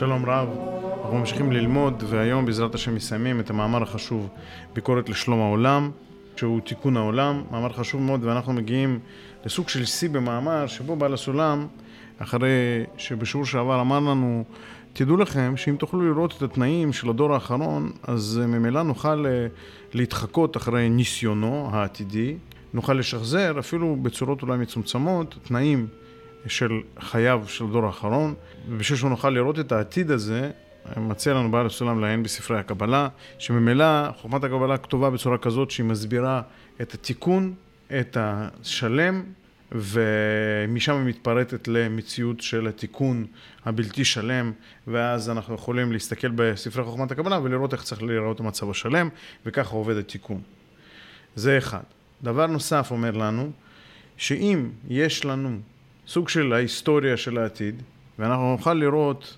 שלום רב, אנחנו ממשיכים ללמוד והיום בעזרת השם מסיימים את המאמר החשוב ביקורת לשלום העולם שהוא תיקון העולם, מאמר חשוב מאוד ואנחנו מגיעים לסוג של שיא במאמר שבו בעל הסולם אחרי שבשיעור שעבר אמר לנו תדעו לכם שאם תוכלו לראות את התנאים של הדור האחרון אז ממילא נוכל אה, להתחקות אחרי ניסיונו העתידי נוכל לשחזר אפילו בצורות אולי מצומצמות תנאים של חייו של הדור האחרון, ובשביל שנוכל לראות את העתיד הזה, מציע לנו בעל הסולם לעיין בספרי הקבלה, שממילא חוכמת הקבלה כתובה בצורה כזאת שהיא מסבירה את התיקון, את השלם, ומשם היא מתפרטת למציאות של התיקון הבלתי שלם, ואז אנחנו יכולים להסתכל בספרי חוכמת הקבלה ולראות איך צריך לראות המצב השלם, וככה עובד התיקון. זה אחד. דבר נוסף אומר לנו, שאם יש לנו סוג של ההיסטוריה של העתיד, ואנחנו נוכל לראות,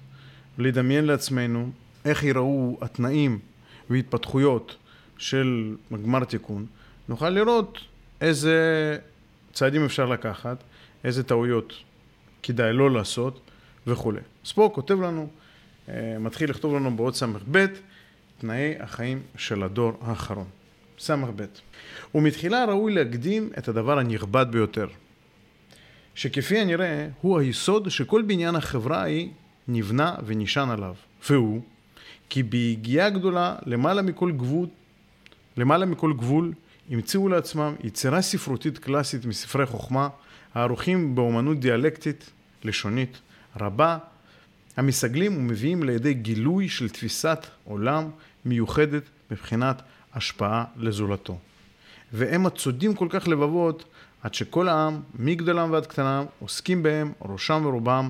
לדמיין לעצמנו איך ייראו התנאים והתפתחויות של גמר תיקון, נוכל לראות איזה צעדים אפשר לקחת, איזה טעויות כדאי לא לעשות וכולי. אז פה כותב לנו, אה, מתחיל לכתוב לנו בעוד ס"ב, תנאי החיים של הדור האחרון. ס"ב. ומתחילה ראוי להקדים את הדבר הנכבד ביותר. שכפי הנראה הוא היסוד שכל בניין החברה היא נבנה ונשען עליו, והוא כי ביגיעה גדולה למעלה מכל גבול, למעלה מכל גבול המציאו לעצמם יצירה ספרותית קלאסית מספרי חוכמה הערוכים באומנות דיאלקטית, לשונית, רבה, המסגלים ומביאים לידי גילוי של תפיסת עולם מיוחדת מבחינת השפעה לזולתו. והם הצודים כל כך לבבות עד שכל העם, מגדלם ועד קטנם, עוסקים בהם, ראשם ורובם,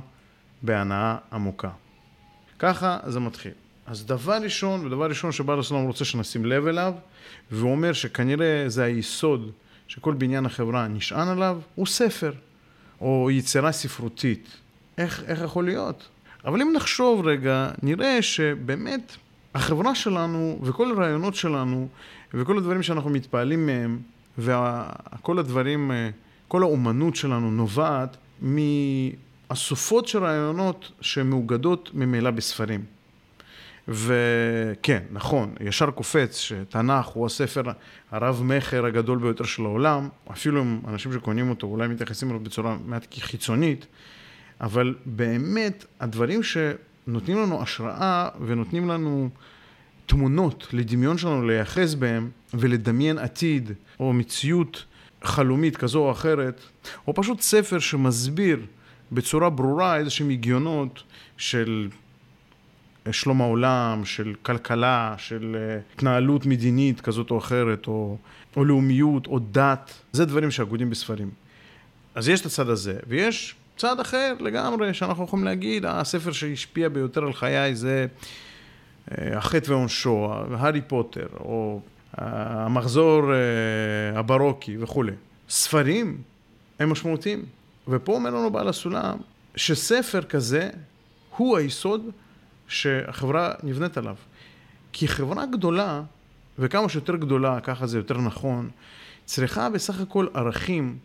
בהנאה עמוקה. ככה זה מתחיל. אז דבר ראשון, ודבר ראשון שבעל הסולם רוצה שנשים לב אליו, והוא אומר שכנראה זה היסוד שכל בניין החברה נשען עליו, הוא ספר, או יצירה ספרותית. איך, איך יכול להיות? אבל אם נחשוב רגע, נראה שבאמת החברה שלנו וכל הרעיונות שלנו וכל הדברים שאנחנו מתפעלים מהם וכל הדברים, אה, כל האומנות שלנו נובעת מאסופות של רעיונות שמאוגדות ממילא בספרים. וכן, נכון, ישר קופץ שתנ"ך הוא הספר הרב-מכר הגדול ביותר של העולם, אפילו אם אנשים שקונים אותו אולי מתייחסים אליו בצורה מעט חיצונית, אבל באמת הדברים שנותנים לנו השראה ונותנים לנו תמונות לדמיון שלנו להיאחז בהם ולדמיין עתיד או מציאות חלומית כזו או אחרת, או פשוט ספר שמסביר בצורה ברורה איזה שהם הגיונות של שלום העולם, של כלכלה, של אה, התנהלות מדינית כזאת או אחרת, או, או לאומיות, או דת, זה דברים שאגודים בספרים. אז יש את הצד הזה, ויש צד אחר לגמרי, שאנחנו יכולים להגיד, הספר שהשפיע ביותר על חיי זה אה, החטא ועונשו, הארי פוטר, או המחזור אה, הברוקי וכולי. ספרים הם משמעותיים. ופה אומר לנו בעל הסולם שספר כזה הוא היסוד שהחברה נבנית עליו. כי חברה גדולה, וכמה שיותר גדולה, ככה זה יותר נכון, צריכה בסך הכל ערכים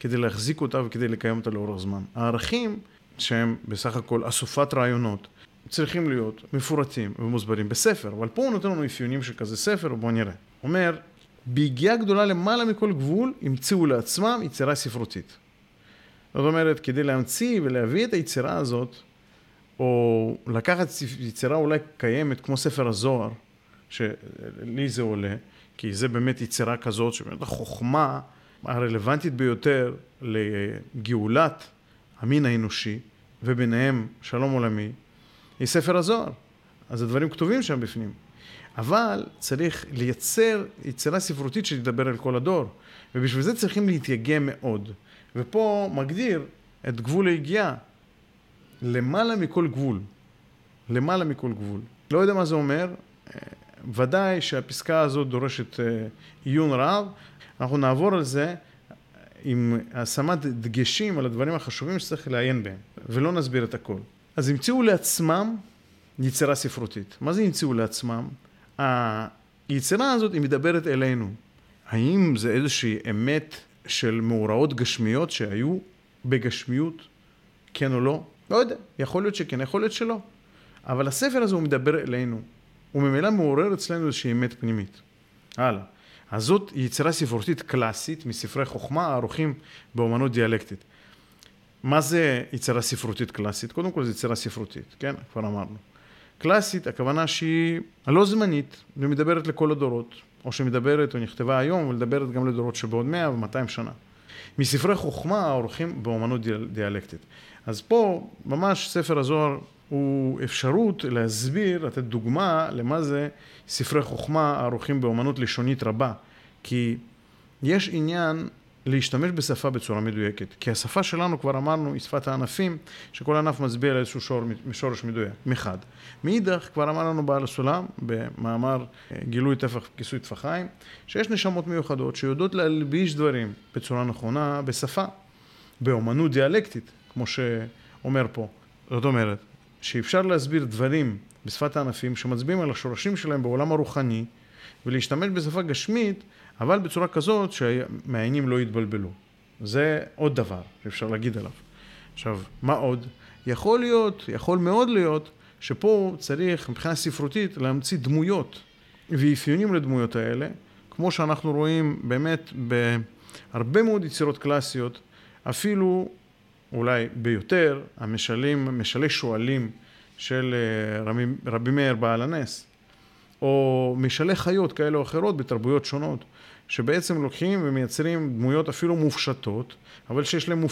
כדי להחזיק אותה וכדי לקיים אותה לאורך זמן. הערכים שהם בסך הכל אסופת רעיונות, צריכים להיות מפורטים ומוסברים בספר, אבל פה הוא נותן לנו אפיונים של כזה ספר, בואו נראה. אומר, ביגיעה גדולה למעלה מכל גבול, המציאו לעצמם יצירה ספרותית. זאת אומרת, כדי להמציא ולהביא את היצירה הזאת, או לקחת יצירה אולי קיימת, כמו ספר הזוהר, שלי זה עולה, כי זה באמת יצירה כזאת, שבאמת החוכמה הרלוונטית ביותר לגאולת המין האנושי, וביניהם שלום עולמי, היא ספר הזוהר. אז הדברים כתובים שם בפנים. אבל צריך לייצר יצירה ספרותית שתדבר על כל הדור. ובשביל זה צריכים להתייגע מאוד. ופה מגדיר את גבול היגיעה. למעלה מכל גבול. למעלה מכל גבול. לא יודע מה זה אומר, ודאי שהפסקה הזאת דורשת אה, עיון רב. אנחנו נעבור על זה עם השמת דגשים על הדברים החשובים שצריך לעיין בהם, ולא נסביר את הכל. אז המציאו לעצמם יצירה ספרותית. מה זה המציאו לעצמם? היצירה הזאת היא מדברת אלינו. האם זה איזושהי אמת של מאורעות גשמיות שהיו בגשמיות, כן או לא? לא יודע, יכול להיות שכן, יכול להיות שלא. אבל הספר הזה הוא מדבר אלינו, הוא ממילא מעורר אצלנו איזושהי אמת פנימית. הלאה. אז זאת יצירה ספרותית קלאסית מספרי חוכמה הערוכים באומנות דיאלקטית. מה זה יצירה ספרותית קלאסית? קודם כל זו יצירה ספרותית, כן? כבר אמרנו. קלאסית, הכוונה שהיא לא זמנית ומדברת לכל הדורות, או שמדברת או נכתבה היום ומדברת גם לדורות שבעוד מאה ומאתיים שנה. מספרי חוכמה העורכים באומנות דיאלקטית. אז פה ממש ספר הזוהר הוא אפשרות להסביר, לתת דוגמה למה זה ספרי חוכמה הערוכים באומנות לשונית רבה. כי יש עניין להשתמש בשפה בצורה מדויקת. כי השפה שלנו, כבר אמרנו, היא שפת הענפים, שכל ענף מצביע על איזשהו שור, שורש מדויק, מחד. מאידך, כבר אמר לנו בעל הסולם, במאמר אה, גילוי טפח כיסוי טפחיים, שיש נשמות מיוחדות שיודעות להלביש דברים בצורה נכונה בשפה, באומנות דיאלקטית, כמו שאומר פה. זאת אומרת, שאפשר להסביר דברים בשפת הענפים שמצביעים על השורשים שלהם בעולם הרוחני, ולהשתמש בשפה גשמית אבל בצורה כזאת שהמעיינים לא יתבלבלו. זה עוד דבר שאפשר להגיד עליו. עכשיו, מה עוד? יכול להיות, יכול מאוד להיות, שפה צריך מבחינה ספרותית להמציא דמויות ואפיונים לדמויות האלה, כמו שאנחנו רואים באמת בהרבה מאוד יצירות קלאסיות, אפילו אולי ביותר, המשלים, משלי שועלים של אה, רבי, רבי מאיר בעל הנס, או משלי חיות כאלה או אחרות בתרבויות שונות. שבעצם לוקחים ומייצרים דמויות אפילו מופשטות, אבל שיש להם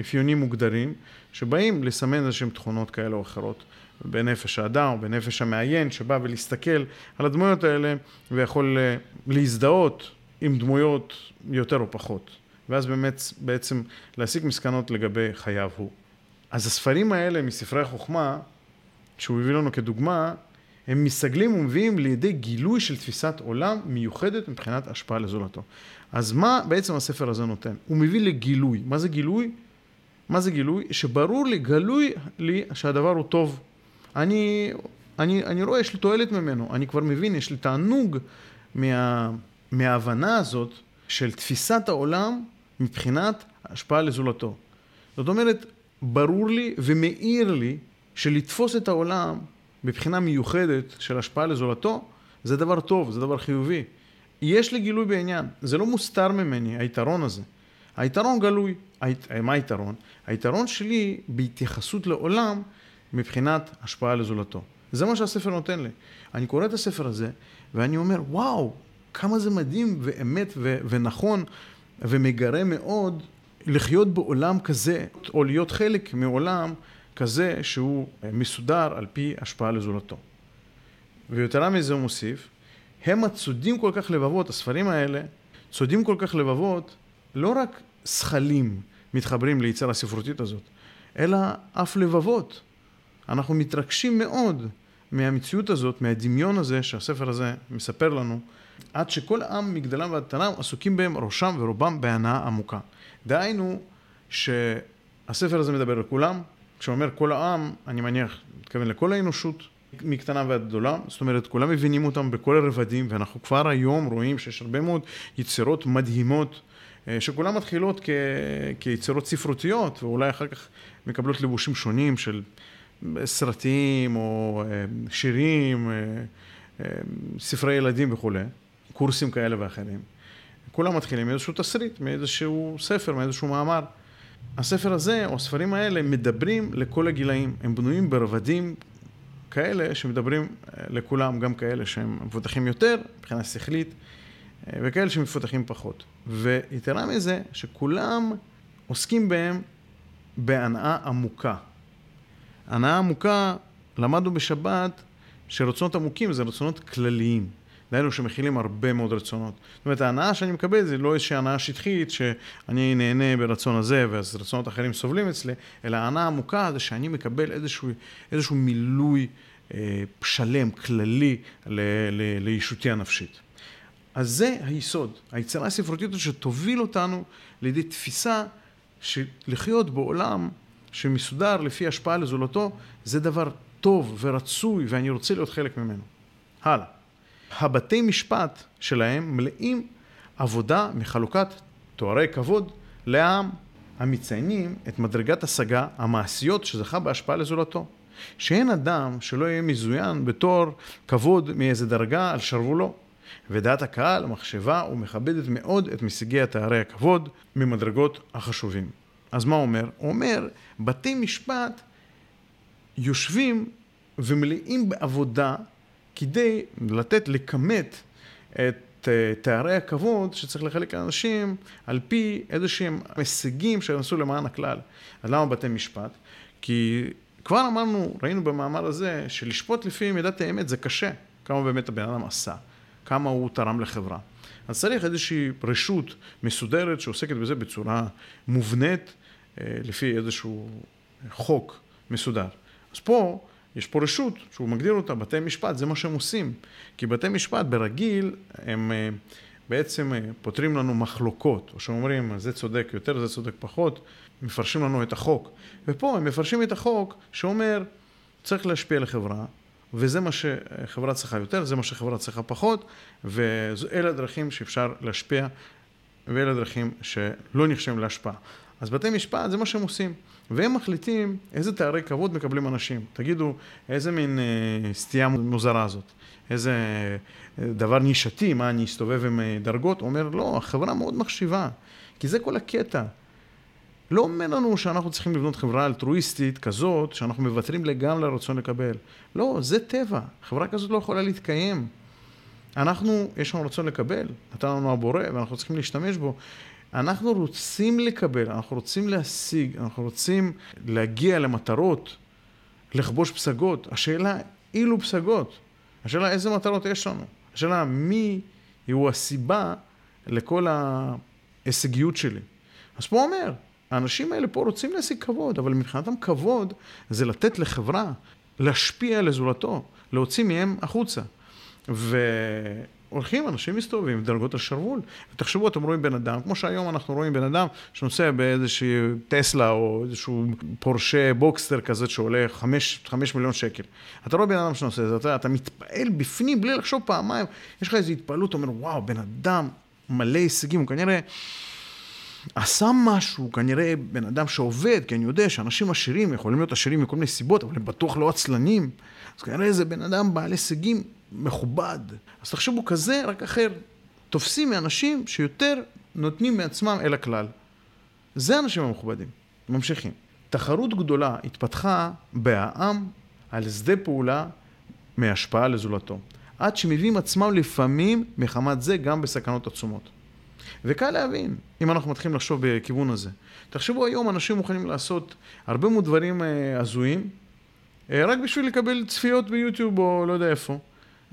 אפיונים מוגדרים, שבאים לסמן איזשהם תכונות כאלה או אחרות בנפש האדם או בנפש המעיין, שבא ולהסתכל על הדמויות האלה ויכול אה, להזדהות עם דמויות יותר או פחות. ואז באמת בעצם להסיק מסקנות לגבי חייו הוא. אז הספרים האלה מספרי החוכמה, שהוא הביא לנו כדוגמה, הם מסגלים ומביאים לידי גילוי של תפיסת עולם מיוחדת מבחינת השפעה לזולתו. אז מה בעצם הספר הזה נותן? הוא מביא לגילוי. מה זה גילוי? מה זה גילוי? שברור לי, גלוי לי שהדבר הוא טוב. אני, אני, אני רואה, יש לי תועלת ממנו, אני כבר מבין, יש לי תענוג מה, מההבנה הזאת של תפיסת העולם מבחינת השפעה לזולתו. זאת אומרת, ברור לי ומאיר לי שלתפוס את העולם מבחינה מיוחדת של השפעה לזולתו, זה דבר טוב, זה דבר חיובי. יש לי גילוי בעניין, זה לא מוסתר ממני, היתרון הזה. היתרון גלוי. הית... מה היתרון? היתרון שלי בהתייחסות לעולם מבחינת השפעה לזולתו. זה מה שהספר נותן לי. אני קורא את הספר הזה, ואני אומר, וואו, כמה זה מדהים ואמת ו- ונכון ומגרה מאוד לחיות בעולם כזה, או להיות חלק מעולם כזה שהוא מסודר על פי השפעה לזולתו. ויתרה מזה הוא מוסיף, הם הצודים כל כך לבבות, הספרים האלה, צודים כל כך לבבות, לא רק שכלים מתחברים ליצירה הספרותית הזאת, אלא אף לבבות. אנחנו מתרגשים מאוד מהמציאות הזאת, מהדמיון הזה שהספר הזה מספר לנו, עד שכל העם מגדלם ועד תנם עסוקים בהם ראשם ורובם בהנאה עמוקה. דהיינו שהספר הזה מדבר לכולם, כשאומר כל העם, אני מניח, מתכוון לכל האנושות, מקטנה ועד גדולה, זאת אומרת, כולם מבינים אותם בכל הרבדים, ואנחנו כבר היום רואים שיש הרבה מאוד יצירות מדהימות, אה, שכולן מתחילות כ... כיצירות ספרותיות, ואולי אחר כך מקבלות לבושים שונים של סרטים או אה, שירים, אה, ספרי ילדים וכולי, קורסים כאלה ואחרים. כולם מתחילים מאיזשהו תסריט, מאיזשהו ספר, מאיזשהו מאמר. הספר הזה, או הספרים האלה, מדברים לכל הגילאים. הם בנויים ברבדים כאלה שמדברים אה, לכולם, גם כאלה שהם מפותחים יותר, מבחינה שכלית, אה, וכאלה שמפותחים פחות. ויתרה מזה, שכולם עוסקים בהם בהנאה עמוקה. הנאה עמוקה, למדנו בשבת שרצונות עמוקים זה רצונות כלליים. דהיינו שמכילים הרבה מאוד רצונות. זאת אומרת, ההנאה שאני מקבל זה לא איזושהי הנאה שטחית, שאני נהנה ברצון הזה, ואז רצונות אחרים סובלים אצלי, אלא ההנאה העמוקה זה שאני מקבל איזשהו, איזשהו מילוי אה, שלם, כללי, ל, ל, לישותי הנפשית. אז זה היסוד, היצירה הספרותית שתוביל אותנו לידי תפיסה שלחיות בעולם שמסודר לפי השפעה לזולתו, זה דבר טוב ורצוי, ואני רוצה להיות חלק ממנו. הלאה. הבתי משפט שלהם מלאים עבודה מחלוקת תוארי כבוד לעם המציינים את מדרגת השגה המעשיות שזכה בהשפעה לזולתו. שאין אדם שלא יהיה מזוין בתור כבוד מאיזה דרגה על שרוולו. ודעת הקהל, המחשבה, ומכבדת מאוד את משיגי התארי הכבוד ממדרגות החשובים. אז מה אומר? הוא אומר, בתי משפט יושבים ומלאים בעבודה כדי לתת, לכמת את אה, תארי הכבוד שצריך לחלק לאנשים על פי איזה שהם הישגים שהם עשו למען הכלל. אז למה בתי משפט? כי כבר אמרנו, ראינו במאמר הזה, שלשפוט לפי מידת האמת זה קשה, כמה באמת הבן אדם עשה, כמה הוא תרם לחברה. אז צריך איזושהי רשות מסודרת שעוסקת בזה בצורה מובנית, אה, לפי איזשהו חוק מסודר. אז פה יש פה רשות שהוא מגדיר אותה, בתי משפט, זה מה שהם עושים. כי בתי משפט ברגיל הם אה, בעצם אה, פותרים לנו מחלוקות, או שאומרים זה צודק יותר, זה צודק פחות, מפרשים לנו את החוק. ופה הם מפרשים את החוק שאומר צריך להשפיע על החברה, וזה מה שחברה צריכה יותר, זה מה שחברה צריכה פחות, ואלה הדרכים שאפשר להשפיע, ואלה הדרכים שלא נחשבים להשפעה. אז בתי משפט זה מה שהם עושים. והם מחליטים איזה תארי כבוד מקבלים אנשים. תגידו, איזה מין אה, סטייה מוזרה זאת? איזה אה, דבר נישתי, מה אני אסתובב עם אה, דרגות? הוא אומר, לא, החברה מאוד מחשיבה, כי זה כל הקטע. לא אומר לנו שאנחנו צריכים לבנות חברה אלטרואיסטית כזאת, שאנחנו מוותרים לגמרי לרצון לקבל. לא, זה טבע. חברה כזאת לא יכולה להתקיים. אנחנו, יש לנו רצון לקבל, נתן לנו הבורא, ואנחנו צריכים להשתמש בו. אנחנו רוצים לקבל, אנחנו רוצים להשיג, אנחנו רוצים להגיע למטרות, לכבוש פסגות. השאלה אילו פסגות, השאלה איזה מטרות יש לנו, השאלה מי הוא הסיבה לכל ההישגיות שלי. אז פה אומר, האנשים האלה פה רוצים להשיג כבוד, אבל מבחינתם כבוד זה לתת לחברה, להשפיע על זולתו, להוציא מהם החוצה. ו... הולכים, אנשים מסתובבים דרגות השרוול. ותחשבו, אתם רואים בן אדם, כמו שהיום אנחנו רואים בן אדם שנוסע באיזושהי טסלה או איזשהו פורשה בוקסטר כזה שעולה חמש, חמש מיליון שקל. אתה רואה בן אדם שנוסע, אתה, אתה מתפעל בפנים בלי לחשוב פעמיים, יש לך איזו התפעלות, אתה אומר, וואו, בן אדם מלא הישגים, הוא כנראה... עשה משהו, כנראה בן אדם שעובד, כי אני יודע שאנשים עשירים יכולים להיות עשירים מכל מיני סיבות, אבל הם בטוח לא עצלנים. אז כנראה זה בן אדם בעל הישגים מכובד. אז תחשבו כזה, רק אחר. תופסים מאנשים שיותר נותנים מעצמם אל הכלל. זה האנשים המכובדים. ממשיכים. תחרות גדולה התפתחה בעם על שדה פעולה מהשפעה לזולתו. עד שמביאים עצמם לפעמים מחמת זה גם בסכנות עצומות. וקל להבין, אם אנחנו מתחילים לחשוב בכיוון הזה. תחשבו היום, אנשים מוכנים לעשות הרבה מאוד דברים אה, הזויים, אה, רק בשביל לקבל צפיות ביוטיוב או לא יודע איפה.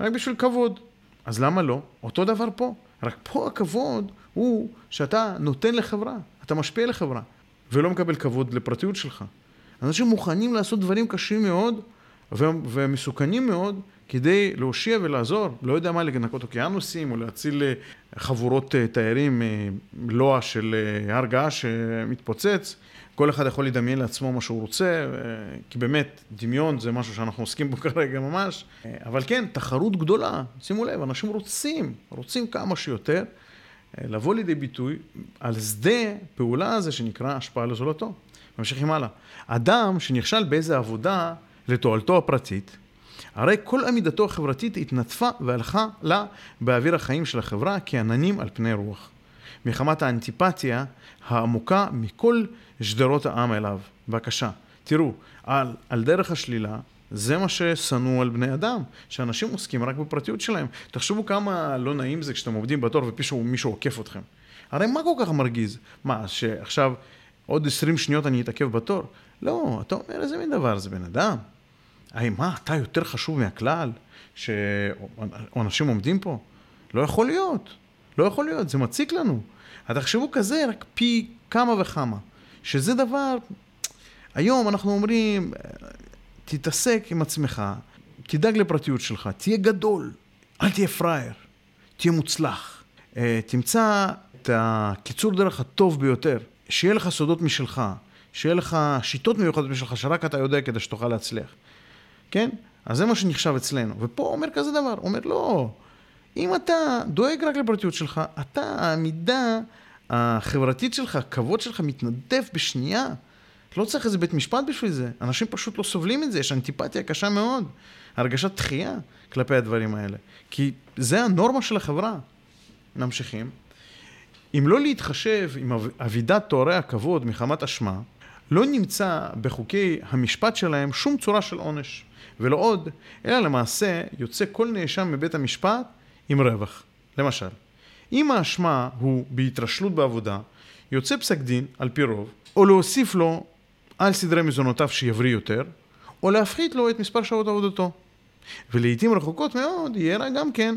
רק בשביל כבוד. אז למה לא? אותו דבר פה. רק פה הכבוד הוא שאתה נותן לחברה, אתה משפיע לחברה, ולא מקבל כבוד לפרטיות שלך. אנשים מוכנים לעשות דברים קשים מאוד ומסוכנים מאוד כדי להושיע ולעזור, לא יודע מה, לנקות אוקיינוסים או להציל אה, חבורות אה, תיירים מלוע אה, של הר געש שמתפוצץ. כל אחד יכול לדמיין לעצמו מה שהוא רוצה, אה, כי באמת, דמיון זה משהו שאנחנו עוסקים בו כרגע ממש. אה, אבל כן, תחרות גדולה, שימו לב, אנשים רוצים, רוצים כמה שיותר אה, לבוא לידי ביטוי על שדה פעולה הזה שנקרא השפעה לזולתו. ממשיכים הלאה. אדם שנכשל באיזה עבודה לתועלתו הפרטית, הרי כל עמידתו החברתית התנדפה והלכה לה באוויר החיים של החברה כעננים על פני רוח. מחמת האנטיפתיה העמוקה מכל שדרות העם אליו. בבקשה. תראו, על, על דרך השלילה, זה מה ששנוא על בני אדם, שאנשים עוסקים רק בפרטיות שלהם. תחשבו כמה לא נעים זה כשאתם עובדים בתור ומישהו עוקף אתכם. הרי מה כל כך מרגיז? מה, שעכשיו עוד 20 שניות אני אתעכב בתור? לא, אתה אומר איזה מין דבר, זה בן אדם. היי, מה, אתה יותר חשוב מהכלל שאנשים עומדים פה? לא יכול להיות. לא יכול להיות, זה מציק לנו. תחשבו כזה, רק פי כמה וכמה. שזה דבר, היום אנחנו אומרים, תתעסק עם עצמך, תדאג לפרטיות שלך, תהיה גדול, אל תהיה פראייר, תהיה מוצלח. אה, תמצא את הקיצור דרך הטוב ביותר, שיהיה לך סודות משלך, שיהיה לך שיטות מיוחדות משלך, שרק אתה יודע כדי שתוכל להצליח. כן? אז זה מה שנחשב אצלנו. ופה אומר כזה דבר, אומר לא, אם אתה דואג רק לפרטיות שלך, אתה, העמידה החברתית שלך, הכבוד שלך מתנדף בשנייה. לא צריך איזה בית משפט בשביל זה. אנשים פשוט לא סובלים את זה, יש אנטיפתיה קשה מאוד. הרגשת דחייה כלפי הדברים האלה. כי זה הנורמה של החברה. ממשיכים. אם לא להתחשב עם אבידת תוארי הכבוד מחמת אשמה, לא נמצא בחוקי המשפט שלהם שום צורה של עונש. ולא עוד, אלא למעשה יוצא כל נאשם מבית המשפט עם רווח. למשל, אם האשמה הוא בהתרשלות בעבודה, יוצא פסק דין, על פי רוב, או להוסיף לו על סדרי מזונותיו שיבריא יותר, או להפחית לו את מספר שעות עבודתו. ולעיתים רחוקות מאוד יהיה לה גם כן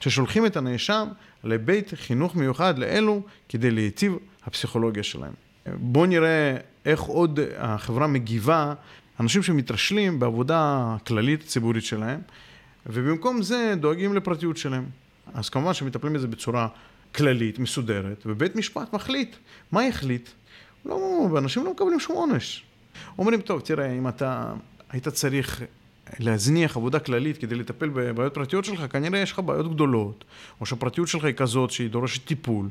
ששולחים את הנאשם לבית חינוך מיוחד לאלו כדי להיטיב הפסיכולוגיה שלהם. בואו נראה איך עוד החברה מגיבה אנשים שמתרשלים בעבודה הכללית הציבורית שלהם, ובמקום זה דואגים לפרטיות שלהם. אז כמובן שמטפלים בזה בצורה כללית, מסודרת, ובית משפט מחליט. מה יחליט? לא, אנשים לא מקבלים שום עונש. אומרים, טוב, תראה, אם אתה היית צריך להזניח עבודה כללית כדי לטפל בבעיות פרטיות שלך, כנראה יש לך בעיות גדולות, או שהפרטיות שלך היא כזאת שהיא דורשת טיפול,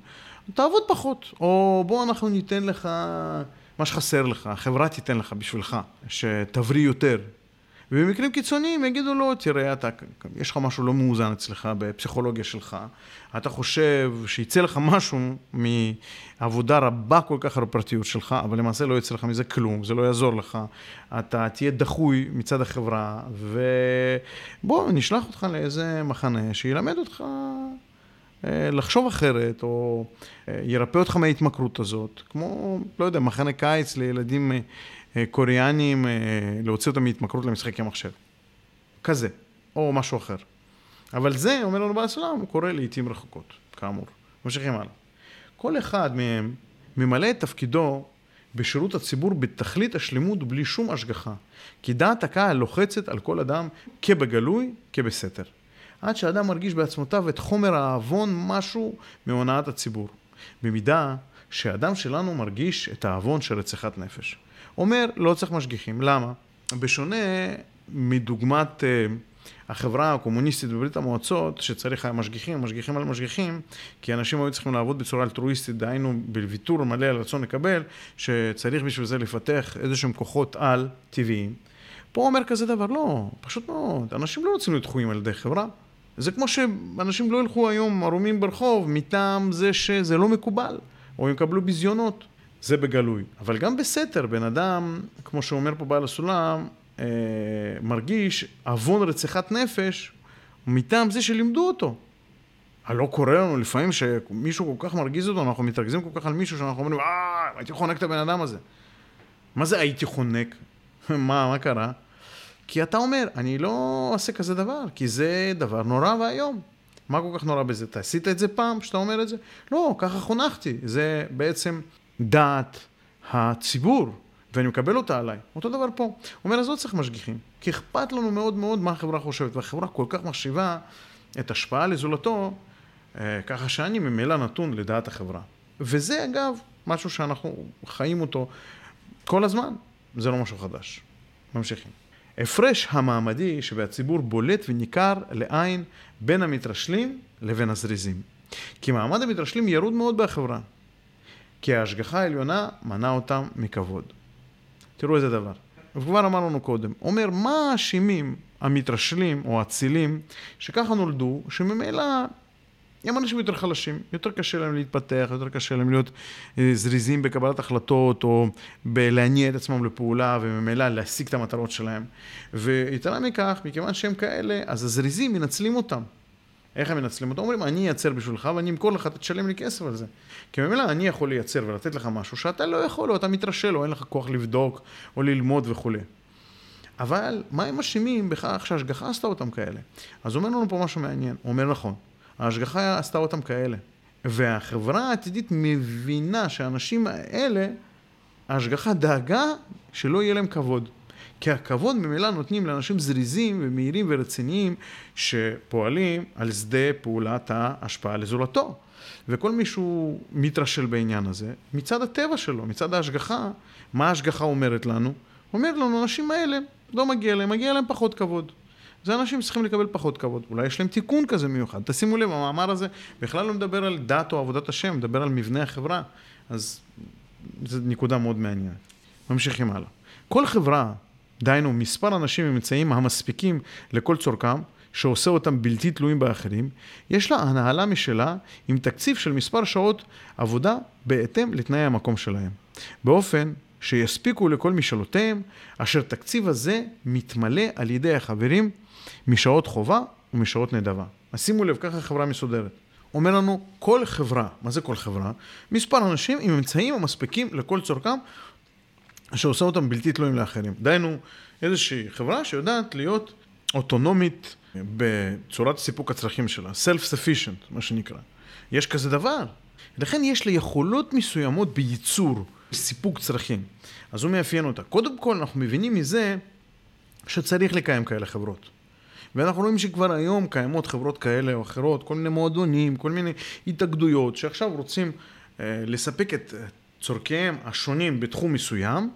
תעבוד פחות, או בוא אנחנו ניתן לך מה שחסר לך, החברה תיתן לך בשבילך, שתבריא יותר. ובמקרים קיצוניים יגידו לו, תראה, אתה, יש לך משהו לא מאוזן אצלך בפסיכולוגיה שלך, אתה חושב שיצא לך משהו מעבודה רבה כל כך על הפרטיות שלך, אבל למעשה לא יצא לך מזה כלום, זה לא יעזור לך, אתה תהיה דחוי מצד החברה, ובוא, נשלח אותך לאיזה מחנה שילמד אותך אה, לחשוב אחרת, או אה, ירפא אותך מההתמכרות הזאת, כמו, לא יודע, מחנה קיץ לילדים אה, קוריאנים, להוציא אותם מהתמכרות למשחקי מחשב. כזה, או משהו אחר. אבל זה, אומר לנו בעל הסולם, קורה לעיתים רחוקות, כאמור. ממשיכים הלאה. כל אחד מהם ממלא את תפקידו בשירות הציבור בתכלית השלמות בלי שום השגחה. כי דעת הקהל לוחצת על כל אדם כבגלוי, כבסתר. עד שאדם מרגיש בעצמותיו את חומר העוון משהו מהונאת הציבור. במידה שאדם שלנו מרגיש את העוון של רציחת נפש. אומר, לא צריך משגיחים. למה? בשונה מדוגמת uh, החברה הקומוניסטית בברית המועצות, שצריך היה משגיחים, משגיחים על משגיחים, כי אנשים היו צריכים לעבוד בצורה אלטרואיסטית, דהיינו בוויתור מלא על רצון לקבל, שצריך בשביל זה לפתח איזה שהם כוחות על טבעיים. פה אומר כזה דבר, לא, פשוט מאוד, אנשים לא רוצים להיות דחויים על ידי חברה. זה כמו שאנשים לא ילכו היום ערומים ברחוב מטעם זה שזה לא מקובל, או יקבלו ביזיונות. זה בגלוי. אבל גם בסתר, בן אדם, כמו שאומר פה בעל הסולם, אה, מרגיש עוון רציחת נפש מטעם זה שלימדו אותו. הלא קורה לנו לפעמים שמישהו כל כך מרגיז אותו, אנחנו מתרכזים כל כך על מישהו שאנחנו אומרים, אה, הייתי חונק את הבן אדם הזה. מה זה הייתי חונק? מה, מה קרה? כי אתה אומר, אני לא אעשה כזה דבר, כי זה דבר נורא ואיום. מה כל כך נורא בזה? אתה עשית את זה פעם, שאתה אומר את זה? לא, ככה חונכתי. זה בעצם דעת הציבור, ואני מקבל אותה עליי. אותו דבר פה. הוא אומר, אז לא צריך משגיחים, כי אכפת לנו מאוד מאוד מה החברה חושבת, והחברה כל כך מחשיבה את השפעה לזולתו, אה, ככה שאני ממילא נתון לדעת החברה. וזה אגב משהו שאנחנו חיים אותו כל הזמן, זה לא משהו חדש. ממשיכים. הפרש המעמדי שבציבור בולט וניכר לעין בין המתרשלים לבין הזריזים. כי מעמד המתרשלים ירוד מאוד בחברה. כי ההשגחה העליונה מנעה אותם מכבוד. תראו איזה דבר. וכבר אמרנו קודם, אומר מה אשמים המתרשלים או האצילים שככה נולדו, שממילא הם אנשים יותר חלשים, יותר קשה להם להתפתח, יותר קשה להם להיות אה, זריזים בקבלת החלטות או בלהניע את עצמם לפעולה וממילא להשיג את המטרות שלהם. ויתרה מכך, מכיוון שהם כאלה, אז הזריזים מנצלים אותם. איך הם מנצלים אותם? אומרים, אני אייצר בשבילך ואני אמכור לך, תשלם לי כסף על זה. כי ממילא אני יכול לייצר ולתת לך משהו שאתה לא יכול, או אתה מתרשל, או אין לך כוח לבדוק, או ללמוד וכולי. אבל מה הם אשמים בכך שההשגחה עשתה אותם כאלה? אז אומר לנו פה משהו מעניין. הוא אומר נכון, ההשגחה עשתה אותם כאלה. והחברה העתידית מבינה שהאנשים האלה, ההשגחה דאגה שלא יהיה להם כבוד. כי הכבוד ממילא נותנים לאנשים זריזים ומהירים ורציניים שפועלים על שדה פעולת ההשפעה לזולתו. וכל מי שהוא מתרשל בעניין הזה, מצד הטבע שלו, מצד ההשגחה, מה ההשגחה אומרת לנו? אומרת לנו, האנשים האלה, לא מגיע להם, מגיע להם פחות כבוד. זה אנשים שצריכים לקבל פחות כבוד. אולי יש להם תיקון כזה מיוחד. תשימו לב, המאמר הזה בכלל לא מדבר על דת או עבודת השם, מדבר על מבנה החברה. אז זו נקודה מאוד מעניינת. ממשיכים הלאה. כל חברה, דהיינו מספר אנשים אמצעים המספיקים לכל צורכם, שעושה אותם בלתי תלויים באחרים, יש לה הנהלה משלה עם תקציב של מספר שעות עבודה בהתאם לתנאי המקום שלהם. באופן שיספיקו לכל משאלותיהם, אשר תקציב הזה מתמלא על ידי החברים משעות חובה ומשעות נדבה. אז שימו לב, ככה חברה מסודרת. אומר לנו, כל חברה, מה זה כל חברה? מספר אנשים עם אמצעים המספיקים לכל צורכם, שעושה אותם בלתי תלויים לאחרים. דהיינו, איזושהי חברה שיודעת להיות אוטונומית בצורת סיפוק הצרכים שלה, self-sufficient, מה שנקרא. יש כזה דבר. לכן יש לה יכולות מסוימות בייצור, סיפוק צרכים. אז הוא מאפיין אותה. קודם כל, אנחנו מבינים מזה שצריך לקיים כאלה חברות. ואנחנו רואים שכבר היום קיימות חברות כאלה או אחרות, כל מיני מועדונים, כל מיני התאגדויות, שעכשיו רוצים אה, לספק את צורכיהם השונים בתחום מסוים,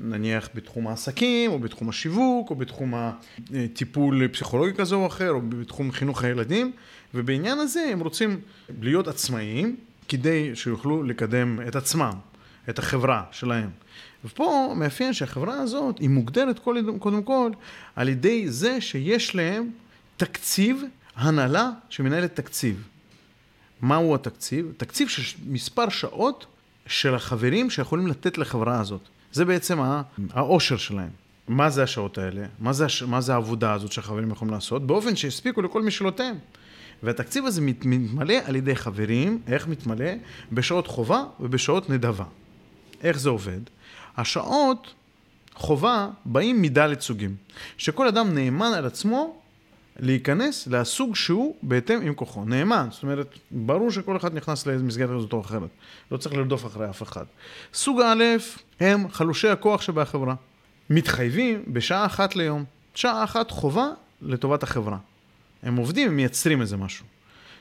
נניח בתחום העסקים, או בתחום השיווק, או בתחום הטיפול פסיכולוגי כזה או אחר, או בתחום חינוך הילדים, ובעניין הזה הם רוצים להיות עצמאיים כדי שיוכלו לקדם את עצמם, את החברה שלהם. ופה מאפיין שהחברה הזאת היא מוגדרת קודם כל על ידי זה שיש להם תקציב, הנהלה שמנהלת תקציב. מהו התקציב? תקציב של מספר שעות של החברים שיכולים לתת לחברה הזאת. זה בעצם העושר שלהם. מה זה השעות האלה? מה זה, הש... מה זה העבודה הזאת שהחברים יכולים לעשות? באופן שיספיקו לכל משאלותיהם. והתקציב הזה מתמלא על ידי חברים, איך מתמלא? בשעות חובה ובשעות נדבה. איך זה עובד? השעות חובה באים מדלת סוגים, שכל אדם נאמן על עצמו להיכנס לסוג שהוא בהתאם עם כוחו. נאמן, זאת אומרת, ברור שכל אחד נכנס למסגרת כזאת או אחרת. לא צריך לרדוף אחרי אף אחד. סוג א' הם חלושי הכוח שבחברה. מתחייבים בשעה אחת ליום. שעה אחת חובה לטובת החברה. הם עובדים, הם מייצרים איזה משהו.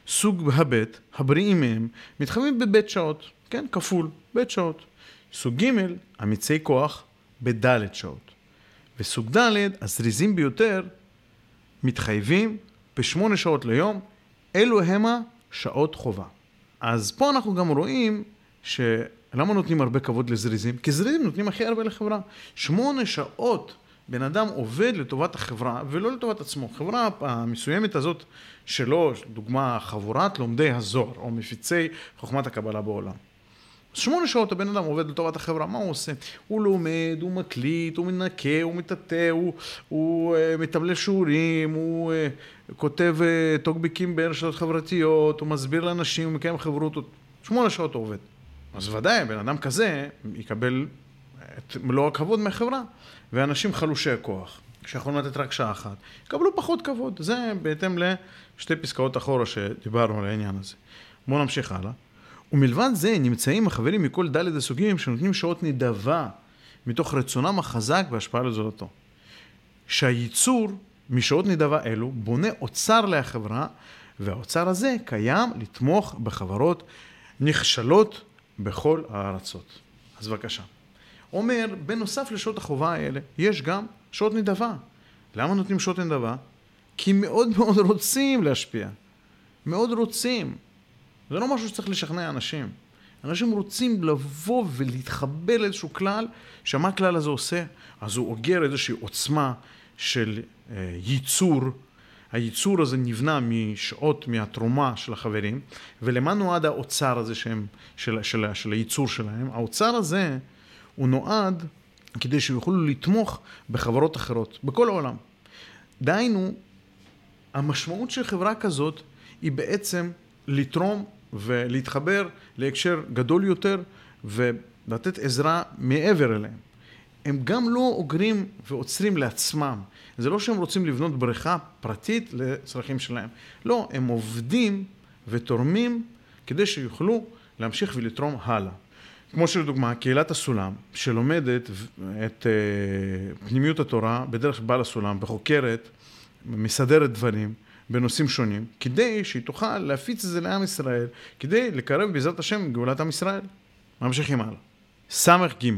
סוג הב', הבריאים מהם, מתחייבים בבית שעות, כן, כפול, בית שעות. סוג ג', אמיצי כוח, בדלת שעות. וסוג ד', הזריזים ביותר, מתחייבים בשמונה שעות ליום, אלו המה שעות חובה. אז פה אנחנו גם רואים ש... למה נותנים הרבה כבוד לזריזים? כי זריזים נותנים הכי הרבה לחברה. שמונה שעות בן אדם עובד לטובת החברה ולא לטובת עצמו. חברה המסוימת הזאת שלו, דוגמה חבורת לומדי הזוהר או מפיצי חוכמת הקבלה בעולם. שמונה שעות הבן אדם עובד לטובת החברה, מה הוא עושה? הוא לומד, הוא מקליט, הוא מנקה, הוא מטאטא, הוא, הוא uh, מתמלל שיעורים, הוא uh, כותב uh, טוקבקים ברשתות חברתיות, הוא מסביר לאנשים, הוא מקיים חברות, שמונה שעות הוא עובד. אז ודאי, בן אדם כזה יקבל את מלוא הכבוד מהחברה, ואנשים חלושי הכוח, שיכולים לתת רק שעה אחת, יקבלו פחות כבוד. זה בהתאם לשתי פסקאות אחורה שדיברנו על העניין הזה. בואו נמשיך הלאה. ומלבד זה נמצאים החברים מכל ד' הסוגים שנותנים שעות נדבה מתוך רצונם החזק והשפעה לזולתו. שהייצור משעות נדבה אלו בונה אוצר לחברה והאוצר הזה קיים לתמוך בחברות נכשלות בכל הארצות. אז בבקשה. אומר, בנוסף לשעות החובה האלה, יש גם שעות נדבה. למה נותנים שעות נדבה? כי מאוד מאוד רוצים להשפיע. מאוד רוצים. זה לא משהו שצריך לשכנע אנשים. אנשים רוצים לבוא ולהתחבר לאיזשהו כלל, שמה הכלל הזה עושה? אז הוא אוגר איזושהי עוצמה של אה, ייצור. הייצור הזה נבנה משעות מהתרומה של החברים, ולמה נועד האוצר הזה שהם, של, של, של הייצור שלהם? האוצר הזה הוא נועד כדי שיוכלו לתמוך בחברות אחרות, בכל העולם. דהיינו, המשמעות של חברה כזאת היא בעצם לתרום ולהתחבר להקשר גדול יותר ולתת עזרה מעבר אליהם. הם גם לא אוגרים ועוצרים לעצמם. זה לא שהם רוצים לבנות בריכה פרטית לצרכים שלהם. לא, הם עובדים ותורמים כדי שיוכלו להמשיך ולתרום הלאה. כמו שלדוגמה, קהילת הסולם, שלומדת את אה, פנימיות התורה בדרך בעל הסולם וחוקרת, מסדרת דברים, בנושאים שונים, כדי שהיא תוכל להפיץ את זה לעם ישראל, כדי לקרב בעזרת השם גאולת עם ישראל. ממשיכים הלאה. ס"ג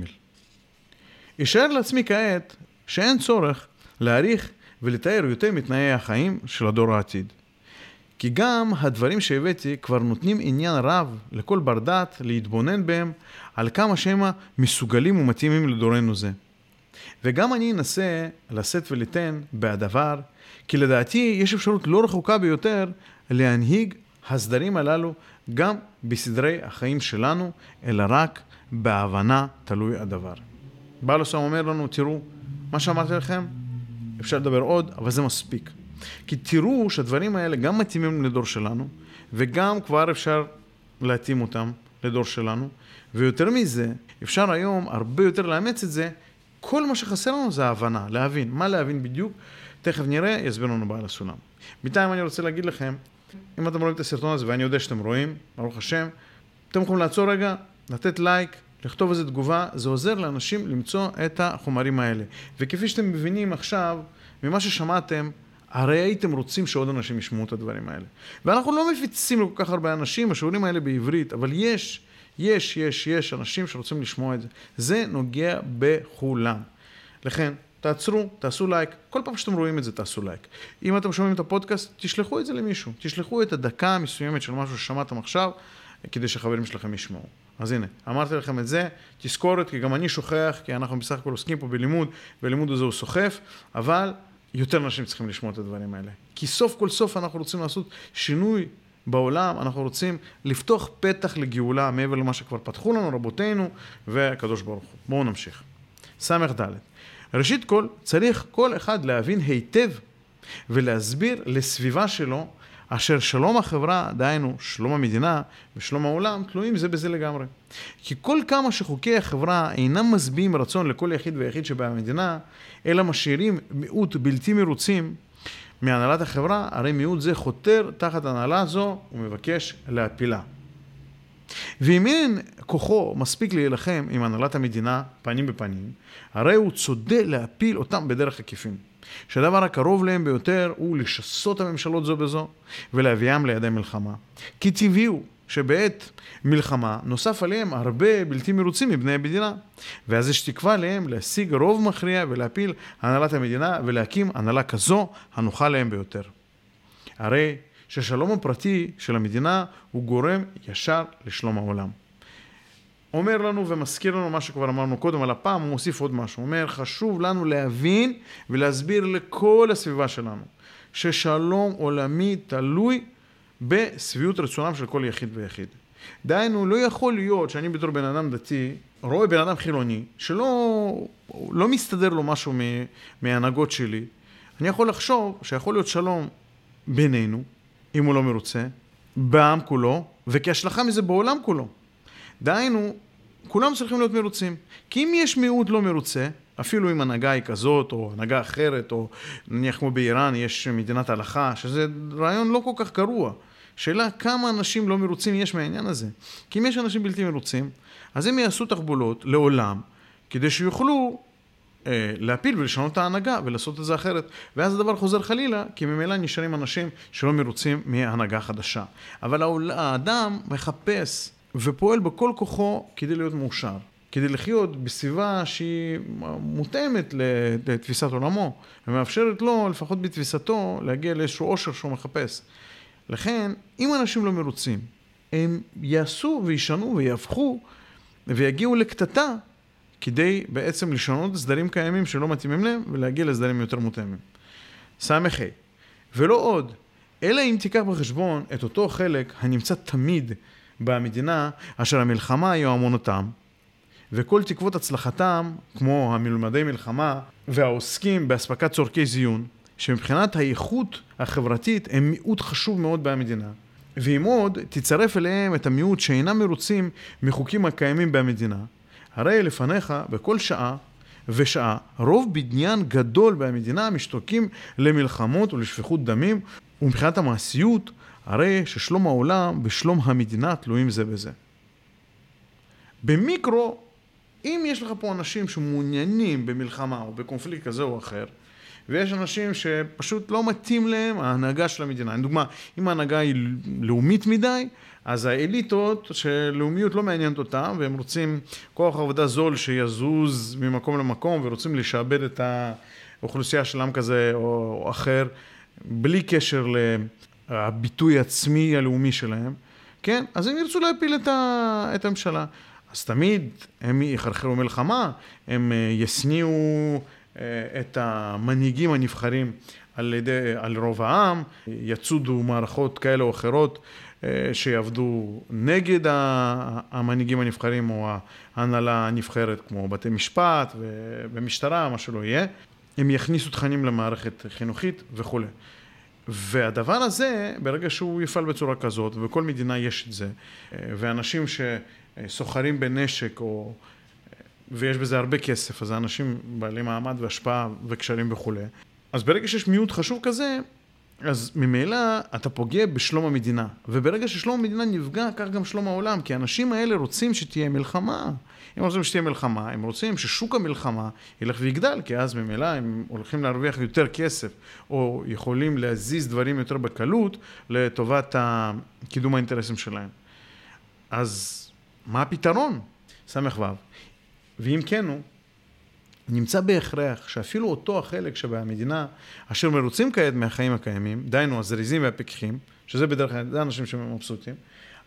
אשאר לעצמי כעת שאין צורך להעריך ולתאר יותר מתנאי החיים של הדור העתיד. כי גם הדברים שהבאתי כבר נותנים עניין רב לכל בר דעת להתבונן בהם על כמה שהם מסוגלים ומתאימים לדורנו זה. וגם אני אנסה לשאת וליתן בהדבר, כי לדעתי יש אפשרות לא רחוקה ביותר להנהיג הסדרים הללו גם בסדרי החיים שלנו, אלא רק בהבנה תלוי הדבר. בעל הסולם אומר לנו, תראו, מה שאמרתי לכם, אפשר לדבר עוד, אבל זה מספיק. כי תראו שהדברים האלה גם מתאימים לדור שלנו, וגם כבר אפשר להתאים אותם לדור שלנו, ויותר מזה, אפשר היום הרבה יותר לאמץ את זה, כל מה שחסר לנו זה ההבנה, להבין. מה להבין בדיוק? תכף נראה, יסביר לנו בעל הסולם. בינתיים אני רוצה להגיד לכם, אם אתם רואים את הסרטון הזה, ואני יודע שאתם רואים, ברוך השם, אתם יכולים לעצור רגע, לתת לייק, לכתוב איזה תגובה, זה עוזר לאנשים למצוא את החומרים האלה. וכפי שאתם מבינים עכשיו, ממה ששמעתם, הרי הייתם רוצים שעוד אנשים ישמעו את הדברים האלה. ואנחנו לא מפיצים לכל כך הרבה אנשים, השיעורים האלה בעברית, אבל יש, יש, יש, יש אנשים שרוצים לשמוע את זה. זה נוגע בכולם. לכן, תעצרו, תעשו לייק, כל פעם שאתם רואים את זה תעשו לייק. אם אתם שומעים את הפודקאסט, תשלחו את זה למישהו. תשלחו את הדקה המסוימת של משהו ששמעתם עכשיו, כדי שחברים שלכם ישמעו. אז הנה, אמרתי לכם את זה, תזכורת, כי גם אני שוכח, כי אנחנו בסך הכל עוסקים פה בלימוד, והלימוד הזה הוא סוחף, אבל יותר אנשים צריכים לשמוע את הדברים האלה. כי סוף כל סוף אנחנו רוצים לעשות שינוי בעולם, אנחנו רוצים לפתוח פתח לגאולה מעבר למה שכבר פתחו לנו רבותינו והקדוש ברוך הוא. בואו נמשיך. ס"ד. ראשית כל, צריך כל אחד להבין היטב ולהסביר לסביבה שלו אשר שלום החברה, דהיינו שלום המדינה ושלום העולם, תלויים זה בזה לגמרי. כי כל כמה שחוקי החברה אינם משביעים רצון לכל יחיד ויחיד שבמדינה, אלא משאירים מיעוט בלתי מרוצים מהנהלת החברה, הרי מיעוט זה חותר תחת הנהלה זו ומבקש להפילה. ואם אין כוחו מספיק להילחם עם הנהלת המדינה פנים בפנים, הרי הוא צודק להפיל אותם בדרך עקיפין. שהדבר הקרוב להם ביותר הוא לשסות הממשלות זו בזו ולהביאם לידי מלחמה. כי טבעי הוא שבעת מלחמה נוסף עליהם הרבה בלתי מרוצים מבני המדינה. ואז יש תקווה עליהם להשיג רוב מכריע ולהפיל הנהלת המדינה ולהקים הנהלה כזו הנוחה להם ביותר. הרי ששלום הפרטי של המדינה הוא גורם ישר לשלום העולם. אומר לנו ומזכיר לנו מה שכבר אמרנו קודם, אבל הפעם הוא מוסיף עוד משהו. הוא אומר, חשוב לנו להבין ולהסביר לכל הסביבה שלנו, ששלום עולמי תלוי בשביעות רצונם של כל יחיד ויחיד. דהיינו, לא יכול להיות שאני בתור בן אדם דתי, רואה בן אדם חילוני, שלא לא מסתדר לו משהו מההנהגות שלי, אני יכול לחשוב שיכול להיות שלום בינינו, אם הוא לא מרוצה, בעם כולו, וכהשלכה מזה בעולם כולו. דהיינו, כולם צריכים להיות מרוצים. כי אם יש מיעוט לא מרוצה, אפילו אם הנהגה היא כזאת, או הנהגה אחרת, או נניח כמו באיראן יש מדינת הלכה, שזה רעיון לא כל כך גרוע. שאלה כמה אנשים לא מרוצים יש מהעניין הזה. כי אם יש אנשים בלתי מרוצים, אז הם יעשו תחבולות לעולם, כדי שיוכלו אה, להפיל ולשנות את ההנהגה ולעשות את זה אחרת. ואז הדבר חוזר חלילה, כי ממילא נשארים אנשים שלא מרוצים מהנהגה חדשה. אבל האדם מחפש ופועל בכל כוחו כדי להיות מאושר. כדי לחיות בסביבה שהיא מותאמת לתפיסת עולמו, ומאפשרת לו, לפחות בתפיסתו, להגיע לאיזשהו עושר שהוא מחפש. לכן, אם אנשים לא מרוצים, הם יעשו וישנו ויהפכו ויגיעו לקטטה כדי בעצם לשנות סדרים קיימים שלא מתאימים להם ולהגיע לסדרים יותר מותאמים. ס"ה ולא עוד, אלא אם תיקח בחשבון את אותו חלק הנמצא תמיד במדינה אשר המלחמה היו אמונותם, וכל תקוות הצלחתם, כמו המלומדי מלחמה והעוסקים באספקת צורכי זיון, שמבחינת האיכות החברתית הם מיעוט חשוב מאוד במדינה. ואם עוד תצרף אליהם את המיעוט שאינם מרוצים מחוקים הקיימים במדינה, הרי לפניך בכל שעה ושעה רוב בניין גדול במדינה משתוקקים למלחמות ולשפיכות דמים, ומבחינת המעשיות הרי ששלום העולם ושלום המדינה תלויים זה בזה. במיקרו, אם יש לך פה אנשים שמעוניינים במלחמה או בקונפליקט כזה או אחר, ויש אנשים שפשוט לא מתאים להם ההנהגה של המדינה. לדוגמה, אם ההנהגה היא לאומית מדי, אז האליטות שלאומיות לא מעניינת אותם, והם רוצים כוח עבודה זול שיזוז ממקום למקום, ורוצים לשעבד את האוכלוסייה של עם כזה או אחר, בלי קשר ל... הביטוי העצמי הלאומי שלהם, כן? אז הם ירצו להפיל את הממשלה. אז תמיד הם יחרחרו מלחמה, הם אה, ישניאו אה, את המנהיגים הנבחרים על, ידי, על רוב העם, יצודו מערכות כאלה או אחרות אה, שיעבדו נגד המנהיגים הנבחרים או ההנהלה הנבחרת, כמו בתי משפט ומשטרה, מה שלא יהיה. הם יכניסו תכנים למערכת חינוכית וכולי. והדבר הזה, ברגע שהוא יפעל בצורה כזאת, ובכל מדינה יש את זה, ואנשים שסוחרים בנשק או... ויש בזה הרבה כסף, אז האנשים בעלי מעמד והשפעה וקשרים וכולי. אז ברגע שיש מיעוט חשוב כזה, אז ממילא אתה פוגע בשלום המדינה. וברגע ששלום המדינה נפגע, כך גם שלום העולם. כי האנשים האלה רוצים שתהיה מלחמה. הם רוצים שתהיה מלחמה, הם רוצים ששוק המלחמה ילך ויגדל, כי אז ממילא הם הולכים להרוויח יותר כסף, או יכולים להזיז דברים יותר בקלות לטובת קידום האינטרסים שלהם. אז מה הפתרון? ס"ו. ואם כן הוא, נמצא בהכרח שאפילו אותו החלק שבמדינה אשר מרוצים כעת מהחיים הקיימים, דהיינו הזריזים והפיקחים, שזה בדרך כלל, זה אנשים שמבסוטים,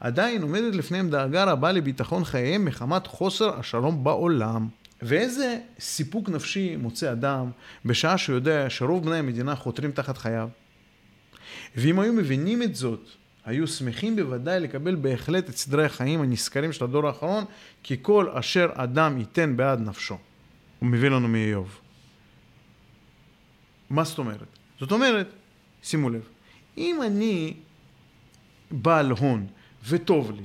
עדיין עומדת לפניהם דאגה רבה לביטחון חייהם מחמת חוסר השלום בעולם. ואיזה סיפוק נפשי מוצא אדם בשעה שהוא יודע שרוב בני המדינה חותרים תחת חייו? ואם היו מבינים את זאת, היו שמחים בוודאי לקבל בהחלט את סדרי החיים הנשכרים של הדור האחרון, כי כל אשר אדם ייתן בעד נפשו. הוא מביא לנו מאיוב. מה זאת אומרת? זאת אומרת, שימו לב, אם אני בעל הון וטוב לי,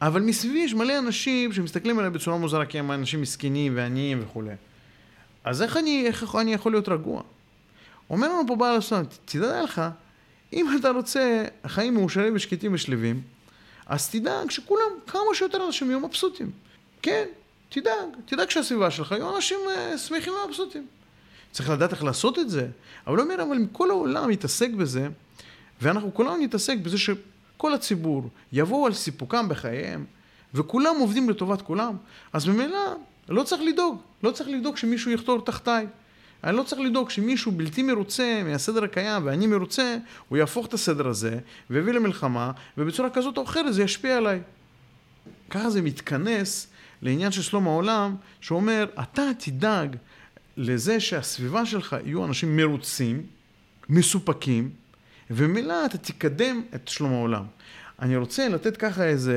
אבל מסביבי יש מלא אנשים שמסתכלים עליי בצורה מוזרה כי הם אנשים מסכנים ועניים וכולי. אז איך אני, איך אני יכול להיות רגוע? אומר לנו פה בעל הסולם, תדע לך, אם אתה רוצה חיים מאושרים ושקטים ושלווים, אז תדאג שכולם, כמה שיותר אנשים יהיו מבסוטים. כן, תדאג, תדאג שהסביבה שלך יהיו אנשים uh, שמחים ומבסוטים. צריך לדעת איך לעשות את זה. אבל הוא אומר, אבל אם כל העולם יתעסק בזה, ואנחנו כולנו נתעסק בזה שכל הציבור יבואו על סיפוקם בחייהם, וכולם עובדים לטובת כולם, אז ממילא לא צריך לדאוג, לא צריך לדאוג שמישהו יחתור תחתיי. אני לא צריך לדאוג שמישהו בלתי מרוצה מהסדר הקיים ואני מרוצה, הוא יהפוך את הסדר הזה ויביא למלחמה, ובצורה כזאת או אחרת זה ישפיע עליי. ככה זה מתכנס לעניין של שלום העולם, שאומר, אתה תדאג לזה שהסביבה שלך יהיו אנשים מרוצים, מסופקים, וממילא אתה תקדם את שלום העולם. אני רוצה לתת ככה איזה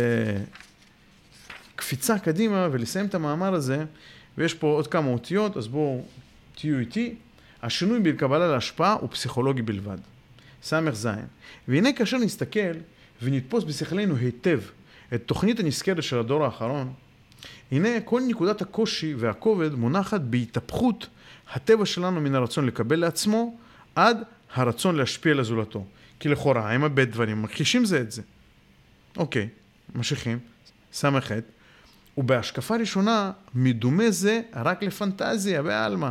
קפיצה קדימה ולסיים את המאמר הזה, ויש פה עוד כמה אותיות, אז בואו תהיו איתי. השינוי בקבלה להשפעה הוא פסיכולוגי בלבד. ס"ז. והנה כאשר נסתכל ונתפוס בשכלנו היטב את תוכנית הנזכרת של הדור האחרון, הנה כל נקודת הקושי והכובד מונחת בהתהפכות הטבע שלנו מן הרצון לקבל לעצמו עד הרצון להשפיע לזולתו. כי לכאורה הם הרבה דברים מכחישים זה את זה. אוקיי, ממשיכים. ס"ח ובהשקפה ראשונה מדומה זה רק לפנטזיה בעלמא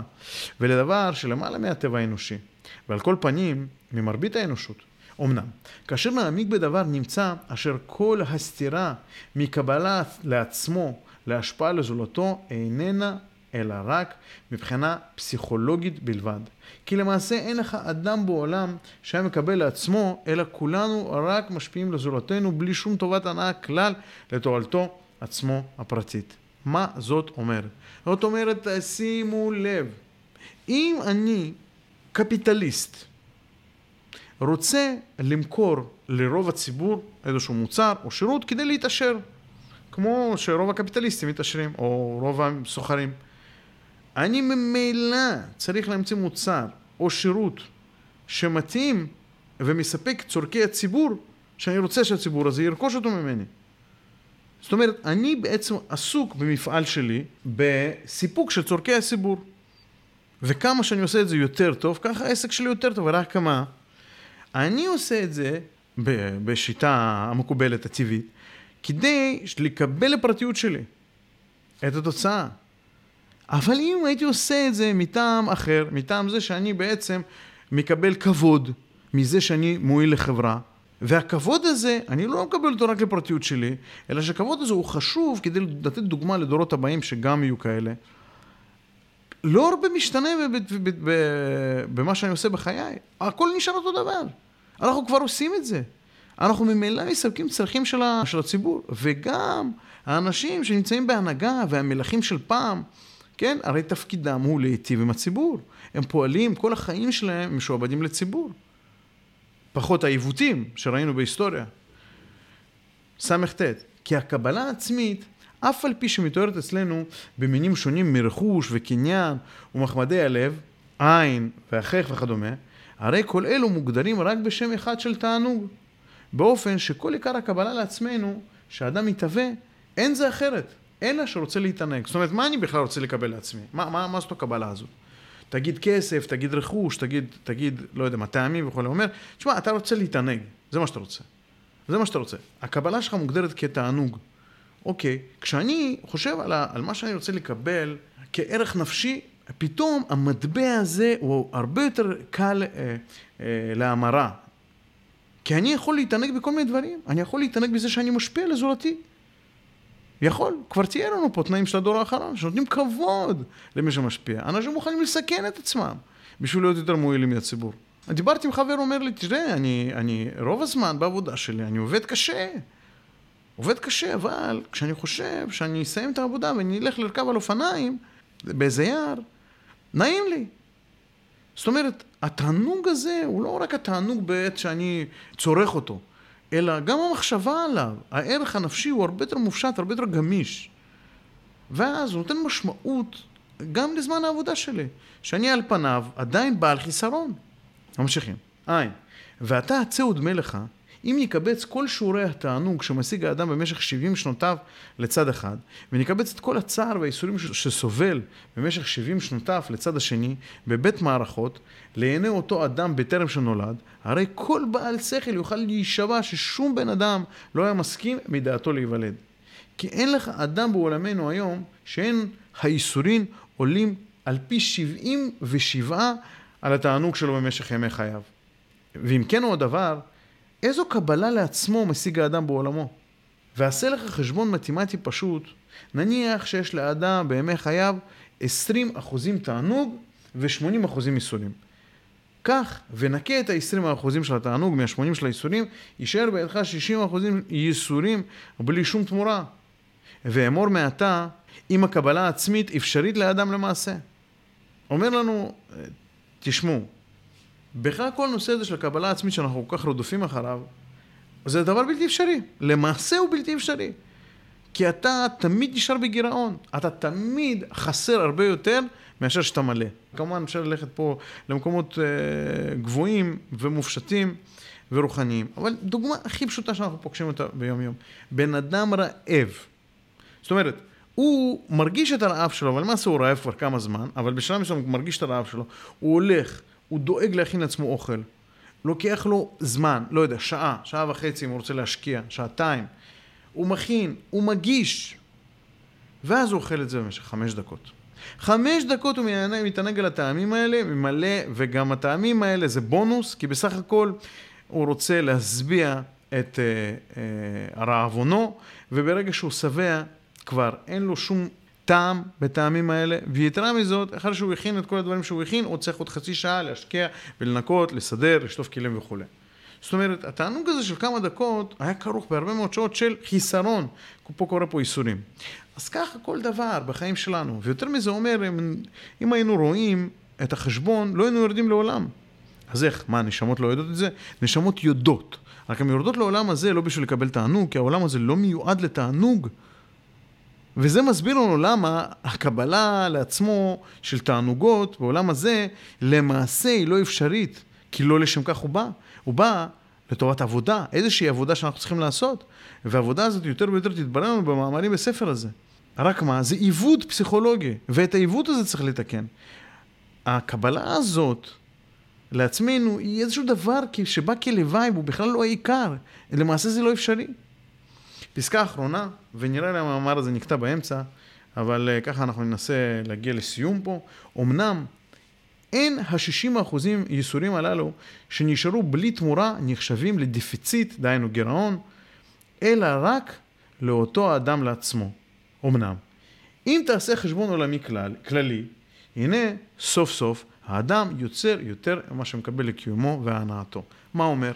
ולדבר שלמעלה מהטבע האנושי ועל כל פנים ממרבית האנושות. אמנם, כאשר נעמיק בדבר נמצא אשר כל הסתירה מקבלה לעצמו להשפעה לזולתו איננה אלא רק מבחינה פסיכולוגית בלבד. כי למעשה אין לך אדם בעולם שהיה מקבל לעצמו, אלא כולנו רק משפיעים לזולתנו בלי שום טובת הנאה כלל לתועלתו עצמו הפרטית. מה זאת אומרת? זאת אומרת, שימו לב, אם אני קפיטליסט רוצה למכור לרוב הציבור איזשהו מוצר או שירות כדי להתעשר, כמו שרוב הקפיטליסטים מתעשרים, או רוב הסוחרים. אני ממילא צריך להמציא מוצר או שירות שמתאים ומספק צורכי הציבור, שאני רוצה שהציבור הזה ירכוש אותו ממני. זאת אומרת, אני בעצם עסוק במפעל שלי בסיפוק של צורכי הציבור. וכמה שאני עושה את זה יותר טוב, ככה העסק שלי יותר טוב, ורק כמה. אני עושה את זה בשיטה המקובלת, הטבעית, כדי לקבל לפרטיות שלי את התוצאה. אבל אם הייתי עושה את זה מטעם אחר, מטעם זה שאני בעצם מקבל כבוד מזה שאני מועיל לחברה, והכבוד הזה, אני לא מקבל אותו רק לפרטיות שלי, אלא שהכבוד הזה הוא חשוב כדי לתת דוגמה לדורות הבאים שגם יהיו כאלה. לא הרבה משתנה במה שאני עושה בחיי, הכל נשאר אותו דבר. אנחנו כבר עושים את זה. אנחנו ממילא מספקים צרכים של, של הציבור, וגם האנשים שנמצאים בהנהגה והמלכים של פעם, כן, הרי תפקידם הוא להיטיב עם הציבור. הם פועלים, כל החיים שלהם משועבדים לציבור. פחות העיוותים שראינו בהיסטוריה. ס"ט, כי הקבלה העצמית, אף על פי שמתוארת אצלנו במינים שונים מרכוש וקניין ומחמדי הלב, עין והחך וכדומה, הרי כל אלו מוגדרים רק בשם אחד של תענוג. באופן שכל עיקר הקבלה לעצמנו, שהאדם מתהווה, אין זה אחרת, אלא שרוצה להתענג. זאת אומרת, מה אני בכלל רוצה לקבל לעצמי? מה, מה, מה זאת הקבלה הזאת? תגיד כסף, תגיד רכוש, תגיד, תגיד, לא יודע מה, טעמים וכולי. אומר, תשמע, אתה רוצה להתענג, זה מה שאתה רוצה. זה מה שאתה רוצה. הקבלה שלך מוגדרת כתענוג. אוקיי, כשאני חושב על, ה, על מה שאני רוצה לקבל כערך נפשי, פתאום המטבע הזה הוא הרבה יותר קל אה, אה, להמרה. כי אני יכול להתענג בכל מיני דברים. אני יכול להתענג בזה שאני משפיע לזולתי. יכול, כבר תהיה לנו פה תנאים של הדור האחרון, שנותנים כבוד למי שמשפיע. אנשים מוכנים לסכן את עצמם בשביל להיות יותר מועילים לציבור. דיברתי עם חבר, אומר לי, תראה, אני, אני רוב הזמן בעבודה שלי, אני עובד קשה. עובד קשה, אבל כשאני חושב שאני אסיים את העבודה ואני אלך לרכב על אופניים באיזה יער, נעים לי. זאת אומרת, התענוג הזה הוא לא רק התענוג בעת שאני צורך אותו, אלא גם המחשבה עליו, הערך הנפשי הוא הרבה יותר מופשט, הרבה יותר גמיש. ואז הוא נותן משמעות גם לזמן העבודה שלי, שאני על פניו עדיין בעל חיסרון. ממשיכים. עין. ואתה הצא ודמה לך, אם נקבץ כל שיעורי התענוג שמשיג האדם במשך 70 שנותיו לצד אחד, ונקבץ את כל הצער והייסורים שסובל במשך 70 שנותיו לצד השני, בבית מערכות, לעיני אותו אדם בטרם שנולד, הרי כל בעל שכל יוכל להישבע ששום בן אדם לא היה מסכים מדעתו להיוולד. כי אין לך אדם בעולמנו היום שאין הייסורים עולים על פי 77 על התענוג שלו במשך ימי חייו. ואם כן הוא הדבר, איזו קבלה לעצמו משיג האדם בעולמו? ועשה לך חשבון מתמטי פשוט, נניח שיש לאדם בימי חייו 20 אחוזים תענוג ו-80 אחוזים ייסורים. קח ונקה את ה-20 אחוזים של התענוג מה-80 של הייסורים, יישאר בידך 60 אחוזים ייסורים בלי שום תמורה. ואמור מעתה, אם הקבלה העצמית אפשרית לאדם למעשה. אומר לנו, תשמעו, בכלל כל הנושא הזה של הקבלה העצמית שאנחנו כל כך רודפים אחריו, זה דבר בלתי אפשרי. למעשה הוא בלתי אפשרי. כי אתה תמיד נשאר בגירעון. אתה תמיד חסר הרבה יותר מאשר שאתה מלא. כמובן אפשר ללכת פה למקומות אה, גבוהים ומופשטים ורוחניים. אבל דוגמה הכי פשוטה שאנחנו פוגשים אותה ביום יום. בן אדם רעב. זאת אומרת, הוא מרגיש את הרעב שלו, אבל למעשה הוא רעב כבר כמה זמן, אבל בשלב מסוים הוא מרגיש את הרעב שלו, הוא הולך, הוא דואג להכין לעצמו אוכל. לוקח לו זמן, לא יודע, שעה, שעה וחצי אם הוא רוצה להשקיע, שעתיים. הוא מכין, הוא מגיש, ואז הוא אוכל את זה במשך חמש דקות. חמש דקות הוא מתענג על הטעמים האלה, ממלא, וגם הטעמים האלה זה בונוס, כי בסך הכל הוא רוצה להשביע את uh, uh, הרעבונו, וברגע שהוא שבע, כבר אין לו שום טעם בטעמים האלה, ויתרה מזאת, אחרי שהוא הכין את כל הדברים שהוא הכין, הוא צריך עוד חצי שעה להשקיע ולנקות, לסדר, לשטוף כלים וכולי. זאת אומרת, התענוג הזה של כמה דקות היה כרוך בהרבה מאוד שעות של חיסרון. פה קורה פה איסורים. אז ככה כל דבר בחיים שלנו. ויותר מזה אומר, אם, אם היינו רואים את החשבון, לא היינו יורדים לעולם. אז איך? מה, נשמות לא יודעות את זה? נשמות יודעות. רק הן יורדות לעולם הזה לא בשביל לקבל תענוג, כי העולם הזה לא מיועד לתענוג. וזה מסביר לנו למה הקבלה לעצמו של תענוגות בעולם הזה, למעשה היא לא אפשרית, כי לא לשם כך הוא בא. הוא בא לטובת עבודה, איזושהי עבודה שאנחנו צריכים לעשות, והעבודה הזאת יותר ויותר תתברר לנו במאמרים בספר הזה. רק מה, זה עיוות פסיכולוגי, ואת העיוות הזה צריך לתקן. הקבלה הזאת לעצמנו היא איזשהו דבר שבא כלוואי והוא בכלל לא העיקר, למעשה זה לא אפשרי. פסקה אחרונה, ונראה לי המאמר הזה נקטע באמצע, אבל uh, ככה אנחנו ננסה להגיע לסיום פה. אמנם אין ה-60 אחוזים ייסורים הללו שנשארו בלי תמורה נחשבים לדיפיציט, דהיינו גירעון, אלא רק לאותו האדם לעצמו. אמנם, אם תעשה חשבון עולמי כלל, כללי, הנה סוף סוף האדם יוצר יותר ממה שמקבל לקיומו והנאתו. מה אומר?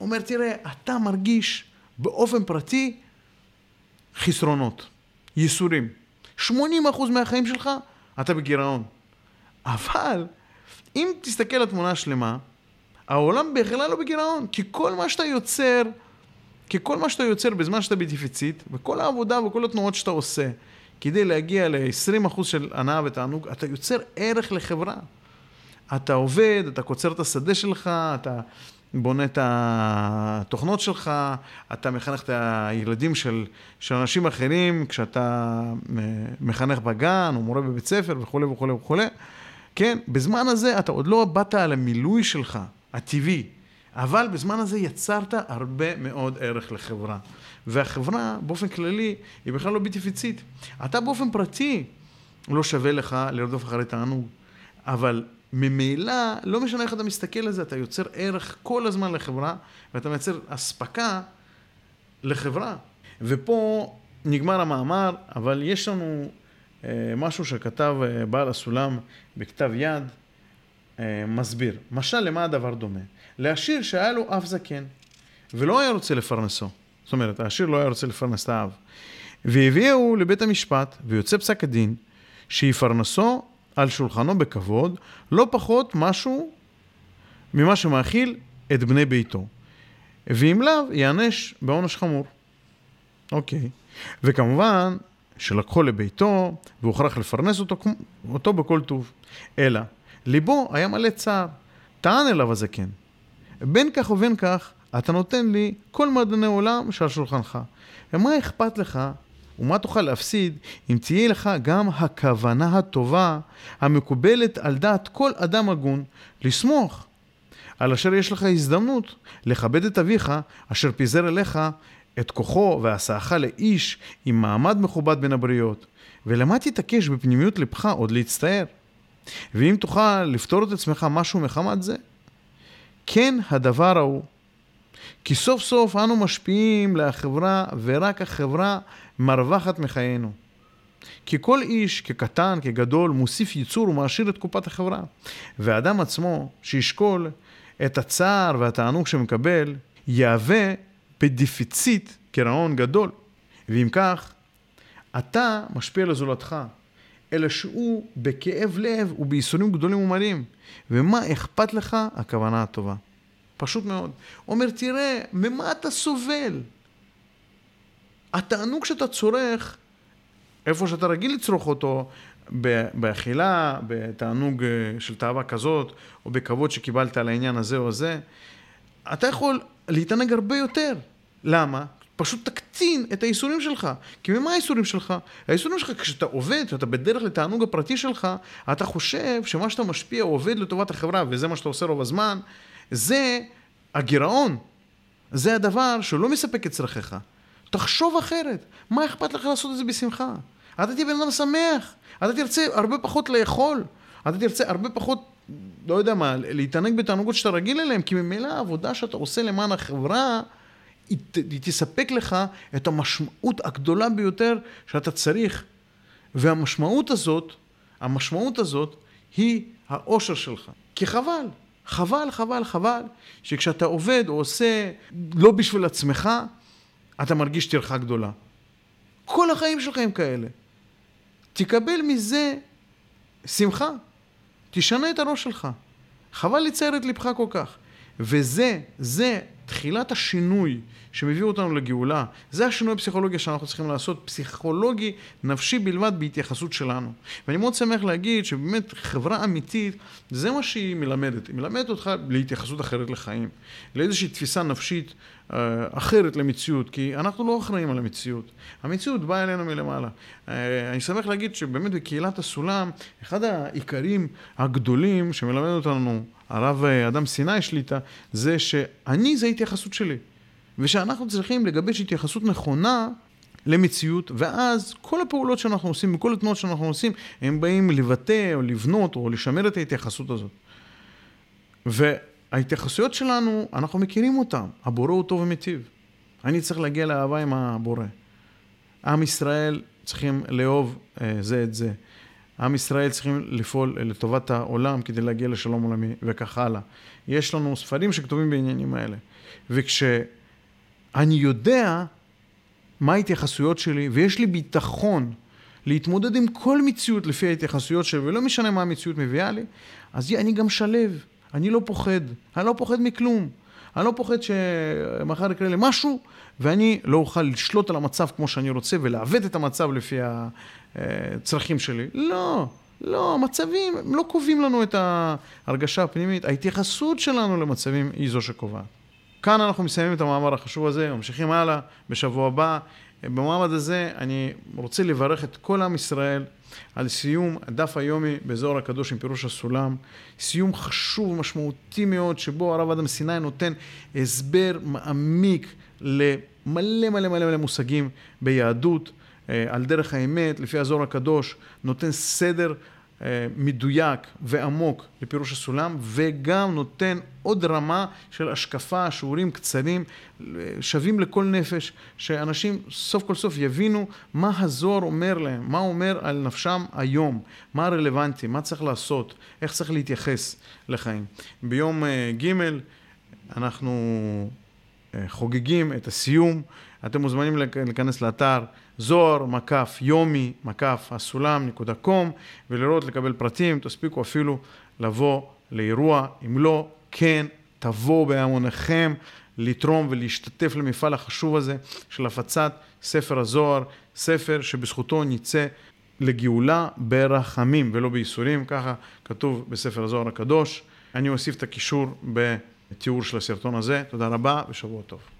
אומר, תראה, אתה מרגיש באופן פרטי חסרונות, ייסורים. 80% מהחיים שלך אתה בגירעון. אבל אם תסתכל על התמונה השלמה, העולם בכלל לא בגירעון, כי כל מה שאתה יוצר, כי כל מה שאתה יוצר בזמן שאתה בדפיציט, וכל העבודה וכל התנועות שאתה עושה, כדי להגיע ל-20% של הנאה ותענוג, אתה יוצר ערך לחברה. אתה עובד, אתה קוצר את השדה שלך, אתה בונה את התוכנות שלך, אתה מחנך את הילדים של, של אנשים אחרים, כשאתה מחנך בגן או מורה בבית ספר וכולי וכולי וכולי. כן, בזמן הזה אתה עוד לא באת על המילוי שלך, הטבעי, אבל בזמן הזה יצרת הרבה מאוד ערך לחברה. והחברה, באופן כללי, היא בכלל לא בדפיציט. אתה באופן פרטי לא שווה לך לרדוף אחרי תענוג, אבל ממילא, לא משנה איך אתה מסתכל על זה, אתה יוצר ערך כל הזמן לחברה, ואתה מייצר אספקה לחברה. ופה נגמר המאמר, אבל יש לנו אה, משהו שכתב אה, בעל הסולם בכתב יד, אה, מסביר. משל למה הדבר דומה? לעשיר שהיה לו אף זקן, ולא היה רוצה לפרנסו. זאת אומרת, העשיר לא היה רוצה לפרנס את האב. והביאו לבית המשפט, ויוצא פסק הדין, שיפרנסו על שולחנו בכבוד, לא פחות משהו ממה שמאכיל את בני ביתו. ואם לאו, ייענש בעונש חמור. אוקיי. וכמובן, שלקחו לביתו, והוכרח לפרנס אותו, אותו בכל טוב. אלא, ליבו היה מלא צער. טען אליו הזקן. בין כך ובין כך, אתה נותן לי כל מעדני עולם שעל שולחנך. ומה אכפת לך ומה תוכל להפסיד אם תהיה לך גם הכוונה הטובה המקובלת על דעת כל אדם הגון לסמוך על אשר יש לך הזדמנות לכבד את אביך אשר פיזר אליך את כוחו ועשאך לאיש עם מעמד מכובד בין הבריות. ולמה תתעקש בפנימיות לבך עוד להצטער? ואם תוכל לפתור את עצמך משהו מחמת זה, כן הדבר ההוא. כי סוף סוף אנו משפיעים לחברה, ורק החברה מרווחת מחיינו. כי כל איש, כקטן, כגדול, מוסיף ייצור ומעשיר את קופת החברה. והאדם עצמו, שישקול את הצער והתענוג שמקבל, יהווה בדפיציט גירעון גדול. ואם כך, אתה משפיע לזולתך, אלא שהוא בכאב לב ובייסורים גדולים ומרים. ומה אכפת לך? הכוונה הטובה. פשוט מאוד. אומר, תראה, ממה אתה סובל? התענוג שאתה צורך, איפה שאתה רגיל לצרוך אותו, באכילה, בתענוג אה, של תאווה כזאת, או בכבוד שקיבלת על העניין הזה או זה, אתה יכול להתענג הרבה יותר. למה? פשוט תקטין את האיסורים שלך. כי ממה האיסורים שלך? האיסורים שלך, כשאתה עובד, כשאתה בדרך לתענוג הפרטי שלך, אתה חושב שמה שאתה משפיע עובד לטובת החברה, וזה מה שאתה עושה רוב הזמן, זה הגירעון. זה הדבר שלא מספק את צרכיך. תחשוב אחרת. מה אכפת לך לעשות את זה בשמחה? אתה תהיה בן אדם שמח. אתה תרצה הרבה פחות לאכול. אתה תרצה הרבה פחות, לא יודע מה, להתענג בתענוגות שאתה רגיל אליהן, כי ממילא העבודה שאתה עושה למען החברה, היא, היא תספק לך את המשמעות הגדולה ביותר שאתה צריך. והמשמעות הזאת, המשמעות הזאת, היא האושר שלך. כי חבל, חבל, חבל, חבל, שכשאתה עובד או עושה לא בשביל עצמך, אתה מרגיש טרחה גדולה. כל החיים שלך הם כאלה. תקבל מזה שמחה. תשנה את הראש שלך. חבל לצייר את לבך כל כך. וזה, זה תחילת השינוי שמביא אותנו לגאולה. זה השינוי הפסיכולוגי שאנחנו צריכים לעשות, פסיכולוגי נפשי בלבד בהתייחסות שלנו. ואני מאוד שמח להגיד שבאמת חברה אמיתית, זה מה שהיא מלמדת. היא מלמדת אותך להתייחסות אחרת לחיים, לאיזושהי תפיסה נפשית אה, אחרת למציאות, כי אנחנו לא אחראים על המציאות. המציאות באה אלינו מלמעלה. אה, אני שמח להגיד שבאמת בקהילת הסולם, אחד העיקרים הגדולים שמלמד אותנו הרב אה, אדם סיני שליטה, זה שאני זה ההתייחסות שלי. ושאנחנו צריכים לגבש התייחסות נכונה למציאות, ואז כל הפעולות שאנחנו עושים, וכל התנועות שאנחנו עושים, הם באים לבטא או לבנות או לשמר את ההתייחסות הזאת. וההתייחסויות שלנו, אנחנו מכירים אותן. הבורא הוא טוב ומיטיב. אני צריך להגיע לאהבה עם הבורא. עם ישראל צריכים לאהוב אה, זה את זה. עם ישראל צריכים לפעול לטובת העולם כדי להגיע לשלום עולמי וכך הלאה. יש לנו ספרים שכתובים בעניינים האלה. וכשאני יודע מה ההתייחסויות שלי ויש לי ביטחון להתמודד עם כל מציאות לפי ההתייחסויות שלי, ולא משנה מה המציאות מביאה לי, אז אני גם שלב, אני לא פוחד, אני לא פוחד מכלום. אני לא פוחד שמחר יקרה לי משהו, ואני לא אוכל לשלוט על המצב כמו שאני רוצה ולעוות את המצב לפי הצרכים שלי. לא, לא, המצבים הם לא קובעים לנו את ההרגשה הפנימית, ההתייחסות שלנו למצבים היא זו שקובעת. כאן אנחנו מסיימים את המאמר החשוב הזה, ממשיכים הלאה בשבוע הבא. במעמד הזה אני רוצה לברך את כל עם ישראל על סיום הדף היומי באזור הקדוש עם פירוש הסולם, סיום חשוב ומשמעותי מאוד שבו הרב אדם סיני נותן הסבר מעמיק למלא מלא מלא מלא מושגים ביהדות, אה, על דרך האמת, לפי הזוהר הקדוש, נותן סדר אה, מדויק ועמוק לפירוש הסולם, וגם נותן עוד רמה של השקפה, שיעורים קצרים, שווים לכל נפש, שאנשים סוף כל סוף יבינו מה הזוהר אומר להם, מה אומר על נפשם היום, מה רלוונטי, מה צריך לעשות, איך צריך להתייחס לחיים. ביום אה, ג' אנחנו אה, חוגגים את הסיום, אתם מוזמנים להיכנס לאתר זוהר, מקף יומי, מקף הסולם, נקודה קום, ולראות, לקבל פרטים, תספיקו אפילו לבוא לאירוע, אם לא, כן, תבואו בהמוניכם לתרום ולהשתתף למפעל החשוב הזה של הפצת ספר הזוהר, ספר שבזכותו נצא לגאולה ברחמים ולא בייסורים, ככה כתוב בספר הזוהר הקדוש. אני אוסיף את הקישור בתיאור של הסרטון הזה. תודה רבה ושבוע טוב.